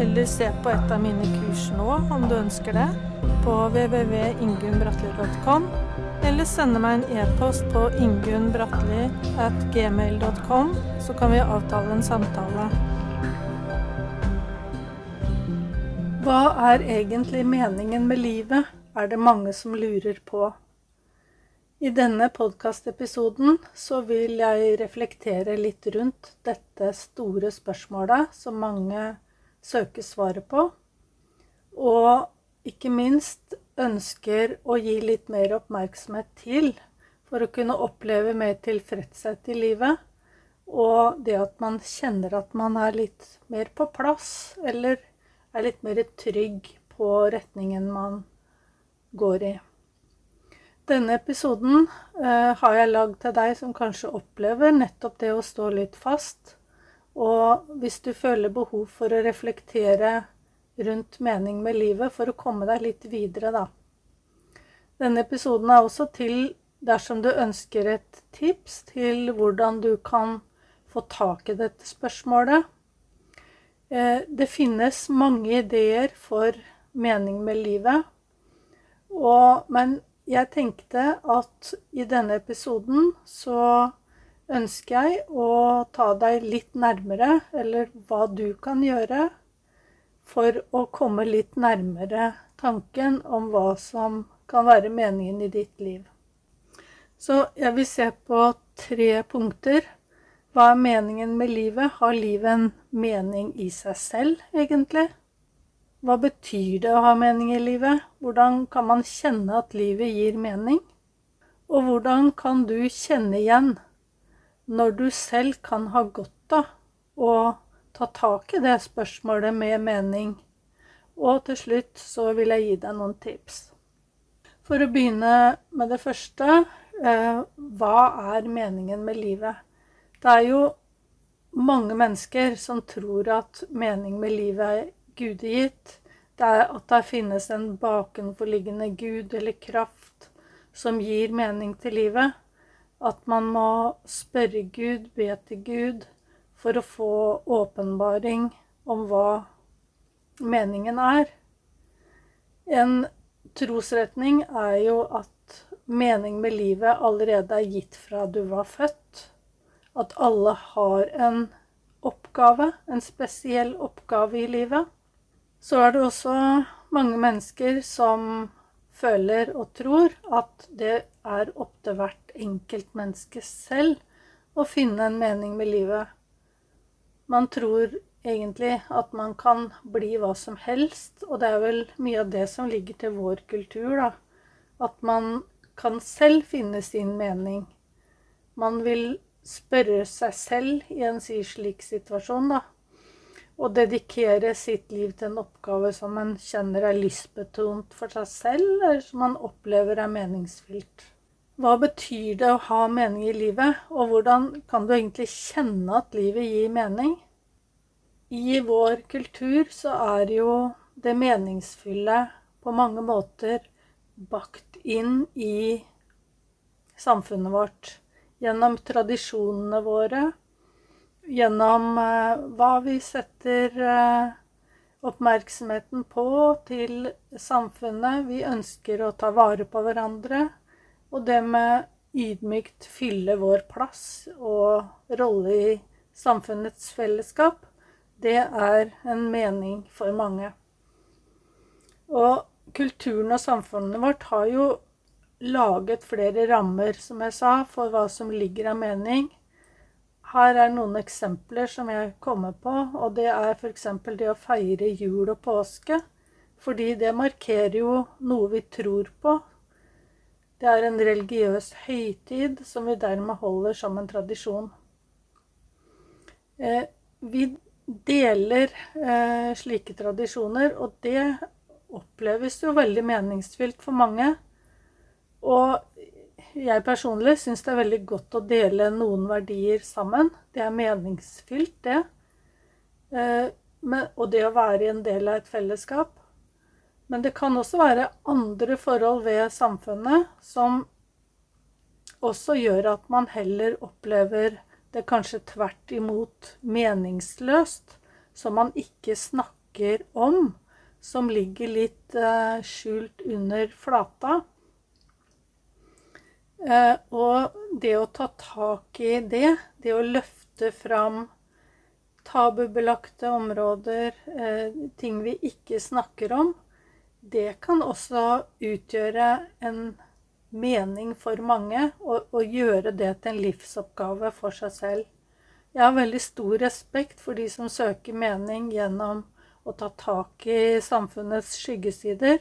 eller se på et av mine kurs nå om du ønsker det, på www.ingunnbratli.com, eller sende meg en e-post på ingunnbratli.gmail.com, så kan vi avtale en samtale. Hva er egentlig meningen med livet, er det mange som lurer på. I denne podkastepisoden så vil jeg reflektere litt rundt dette store spørsmålet som mange søker svaret på, og ikke minst ønsker å gi litt mer oppmerksomhet til for å kunne oppleve mer tilfredshet i livet, og det at man kjenner at man er litt mer på plass, eller er litt mer trygg på retningen man går i. Denne episoden eh, har jeg lagd til deg som kanskje opplever nettopp det å stå litt fast. Og hvis du føler behov for å reflektere rundt mening med livet for å komme deg litt videre, da. Denne episoden er også til dersom du ønsker et tips til hvordan du kan få tak i dette spørsmålet. Eh, det finnes mange ideer for mening med livet, og, men jeg tenkte at i denne episoden så ønsker jeg å ta deg litt nærmere, eller hva du kan gjøre for å komme litt nærmere tanken om hva som kan være meningen i ditt liv. Så jeg vil se på tre punkter. Hva er meningen med livet? Har livet en mening i seg selv, egentlig? Hva betyr det å ha mening i livet? Hvordan kan man kjenne at livet gir mening? Og hvordan kan du kjenne igjen når du selv kan ha godt av å ta tak i det spørsmålet med mening? Og til slutt så vil jeg gi deg noen tips. For å begynne med det første eh, hva er meningen med livet? Det er jo mange mennesker som tror at mening med livet er gudegitt. Det er at det finnes en bakenforliggende gud eller kraft som gir mening til livet. At man må spørre Gud, be til Gud, for å få åpenbaring om hva meningen er. En trosretning er jo at mening med livet allerede er gitt fra du var født. At alle har en oppgave, en spesiell oppgave i livet. Så er det også mange mennesker som føler og tror at det er opp til hvert enkeltmenneske selv å finne en mening med livet. Man tror egentlig at man kan bli hva som helst, og det er vel mye av det som ligger til vår kultur, da. At man kan selv finne sin mening. Man vil spørre seg selv i en slik situasjon, da å dedikere sitt liv til en oppgave som man kjenner er lystbetont for seg selv, eller som man opplever er meningsfylt. Hva betyr det å ha mening i livet, og hvordan kan du egentlig kjenne at livet gir mening? I vår kultur så er jo det meningsfulle på mange måter bakt inn i samfunnet vårt gjennom tradisjonene våre, gjennom eh, hva vi setter eh, oppmerksomheten på til samfunnet. Vi ønsker å ta vare på hverandre. Og det med ydmykt fylle vår plass og rolle i samfunnets fellesskap, det er en mening for mange. Og kulturen og samfunnet vårt har jo laget flere rammer, som jeg sa, for hva som ligger av mening. Her er noen eksempler som jeg kommer på, og det er f.eks. det å feire jul og påske. Fordi det markerer jo noe vi tror på. Det er en religiøs høytid som vi dermed holder som en tradisjon. Eh, vi deler eh, slike tradisjoner, og det oppleves jo veldig meningsfylt for mange. Og jeg personlig syns det er veldig godt å dele noen verdier sammen. Det er meningsfylt, det. Men, og det å være en del av et fellesskap. Men det kan også være andre forhold ved samfunnet som også gjør at man heller opplever det kanskje tvert imot meningsløst, som man ikke snakker om, som ligger litt uh, skjult under flata. Uh, og det å ta tak i det, det å løfte fram tabubelagte områder, uh, ting vi ikke snakker om, det kan også utgjøre en mening for mange å gjøre det til en livsoppgave for seg selv. Jeg har veldig stor respekt for de som søker mening gjennom å ta tak i samfunnets skyggesider.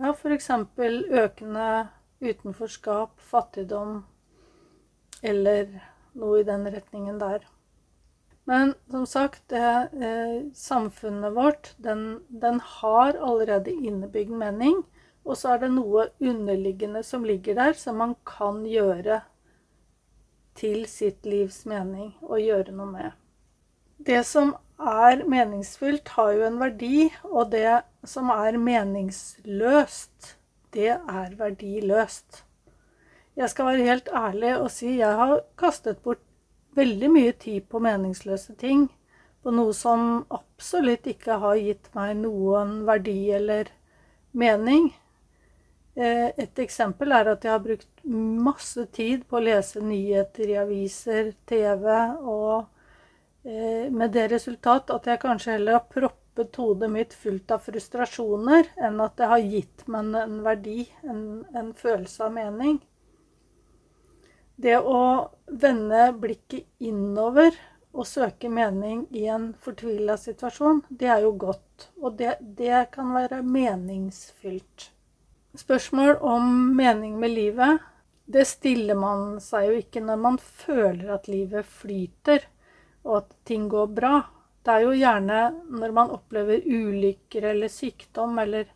Ja, f.eks. økende utenforskap, fattigdom eller noe i den retningen der. Men som sagt, det, eh, samfunnet vårt, den, den har allerede innebygd mening. Og så er det noe underliggende som ligger der, som man kan gjøre til sitt livs mening og gjøre noe med. Det som er meningsfylt, har jo en verdi, og det som er meningsløst, det er verdiløst. Jeg skal være helt ærlig og si jeg har kastet bort veldig mye tid på meningsløse ting. På noe som absolutt ikke har gitt meg noen verdi eller mening. Eh, et eksempel er at jeg har brukt masse tid på å lese nyheter i aviser, TV, og eh, med det resultat at jeg kanskje heller har proppet hodet mitt fullt av frustrasjoner enn at det har gitt meg en verdi, en, en følelse av mening. Det å vende blikket innover og søke mening i en fortvila situasjon, det er jo godt. Og det, det kan være meningsfylt. Spørsmål om mening med livet, det stiller man seg jo ikke når man føler at livet flyter, og at ting går bra. Det er jo gjerne når man opplever ulykker eller sykdom, eller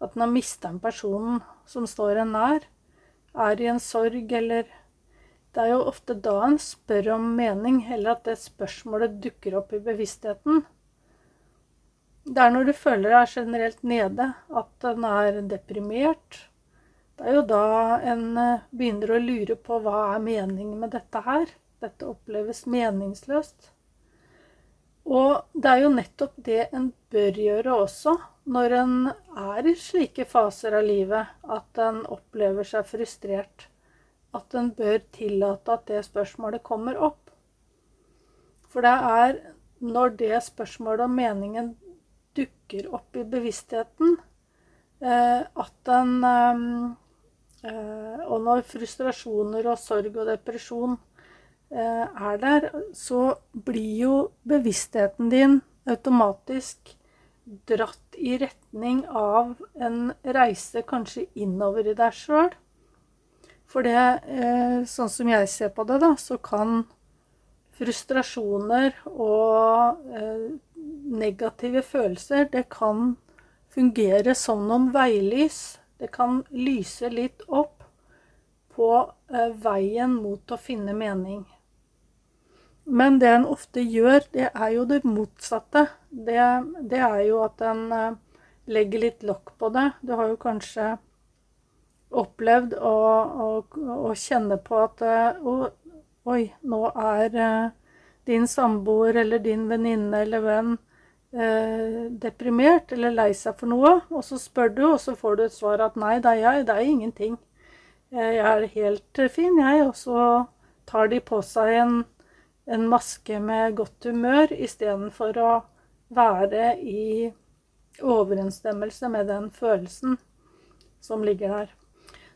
at man har mista en person som står en nær, er i en sorg, eller Det er jo ofte da en spør om mening, eller at det spørsmålet dukker opp i bevisstheten. Det er når du føler deg generelt nede, at en er deprimert. Det er jo da en eh, begynner å lure på hva er meningen med dette her. Dette oppleves meningsløst. Og det er jo nettopp det en bør gjøre også når en er i slike faser av livet at en opplever seg frustrert. At en bør tillate at det spørsmålet kommer opp. For det er når det spørsmålet om meningen dukker opp i bevisstheten. Eh, at den eh, Og når frustrasjoner og sorg og depresjon eh, er der, så blir jo bevisstheten din automatisk dratt i retning av en reise kanskje innover i deg sjøl. For det, sånn som jeg ser på det, da, så kan frustrasjoner og negative følelser, det kan fungere som noen veilys. Det kan lyse litt opp på eh, veien mot å finne mening. Men det en ofte gjør, det er jo det motsatte. Det, det er jo at en eh, legger litt lokk på det. Du har jo kanskje opplevd å, å, å kjenne på at å, eh, Oi, nå er din samboer eller din venninne eller venn eh, deprimert eller lei seg for noe, og så spør du, og så får du et svar at nei, det er jeg, det er ingenting. Eh, jeg er helt fin, jeg. Og så tar de på seg en, en maske med godt humør istedenfor å være i overensstemmelse med den følelsen som ligger der.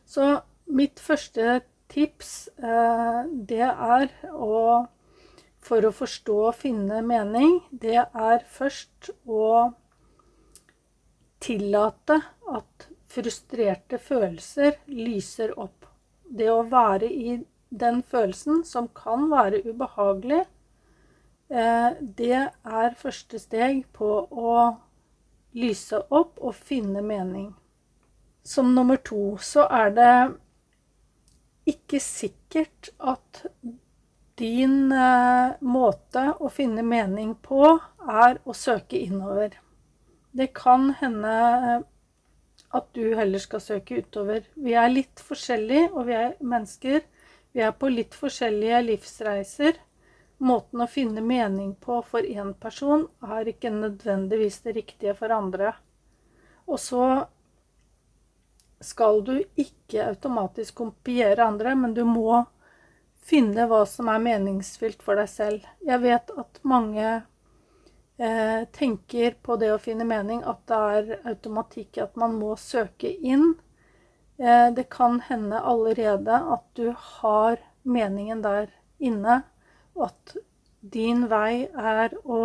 Så mitt første tips, eh, det er å for å forstå og finne mening, det er først å tillate at frustrerte følelser lyser opp. Det å være i den følelsen, som kan være ubehagelig, eh, det er første steg på å lyse opp og finne mening. Som nummer to så er det ikke sikkert at din eh, måte å finne mening på er å søke innover. Det kan hende eh, at du heller skal søke utover. Vi er litt forskjellige, og vi er mennesker. Vi er på litt forskjellige livsreiser. Måten å finne mening på for én person er ikke nødvendigvis det riktige for andre. Og så skal du ikke automatisk kopiere andre, men du må finne hva som er meningsfylt for deg selv. Jeg vet at mange eh, tenker på det å finne mening at det er automatikk at man må søke inn. Eh, det kan hende allerede at du har meningen der inne, og at din vei er å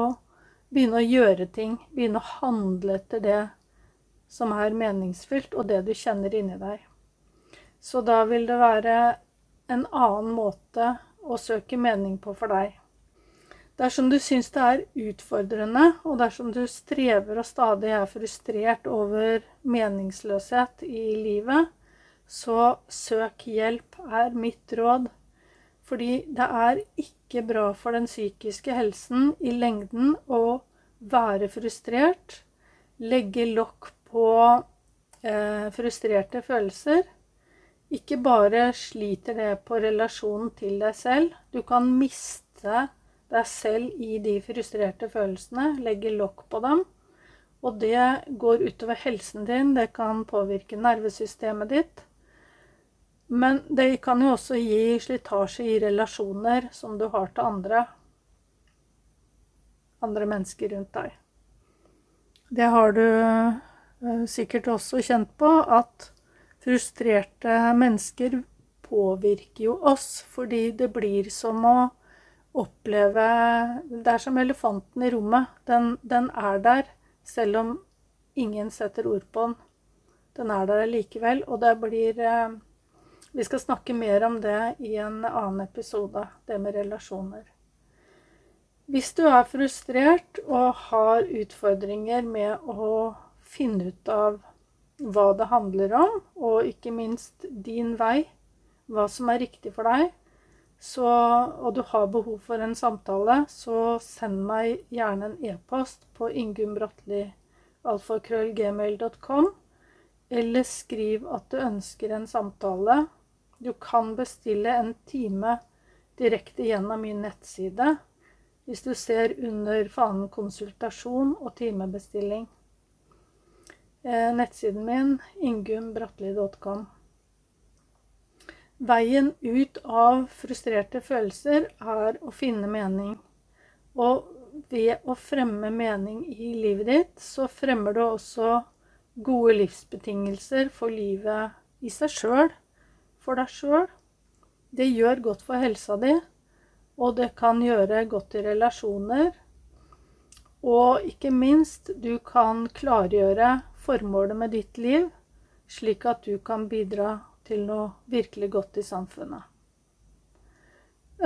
begynne å gjøre ting, begynne å handle etter det som er meningsfylt, og det du kjenner inni deg. Så da vil det være en annen måte å søke mening på for deg. Dersom du syns det er utfordrende, og dersom du strever og stadig er frustrert over meningsløshet i livet, så søk hjelp, er mitt råd. Fordi det er ikke bra for den psykiske helsen i lengden å være frustrert, legge lokk på eh, frustrerte følelser. Ikke bare sliter det på relasjonen til deg selv. Du kan miste deg selv i de frustrerte følelsene, legge lokk på dem. Og det går utover helsen din, det kan påvirke nervesystemet ditt. Men det kan jo også gi slitasje i relasjoner som du har til andre. Andre mennesker rundt deg. Det har du Eh, sikkert også kjent på at frustrerte mennesker påvirker jo oss, fordi det blir som å oppleve Det er som elefanten i rommet. Den, den er der, selv om ingen setter ord på den. Den er der likevel, og det blir eh, Vi skal snakke mer om det i en annen episode, det med relasjoner. Hvis du er frustrert og har utfordringer med å finne ut av hva det handler om, og ikke minst din vei, hva som er riktig for deg, så, og du har behov for en samtale, så send meg gjerne en e-post på ingunn.bratli.alfakrøllgmail.com, eller skriv at du ønsker en samtale. Du kan bestille en time direkte gjennom min nettside hvis du ser under fanen konsultasjon og timebestilling. Eh, nettsiden min ingumbratli.com. Veien ut av frustrerte følelser er å finne mening. Og ved å fremme mening i livet ditt, så fremmer du også gode livsbetingelser for livet i seg sjøl, for deg sjøl. Det gjør godt for helsa di, og det kan gjøre godt i relasjoner. Og ikke minst, du kan klargjøre formålet med ditt liv, slik at du kan bidra til noe virkelig godt i samfunnet.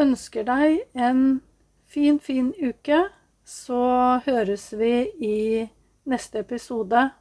Ønsker deg en fin, fin uke, så høres vi i neste episode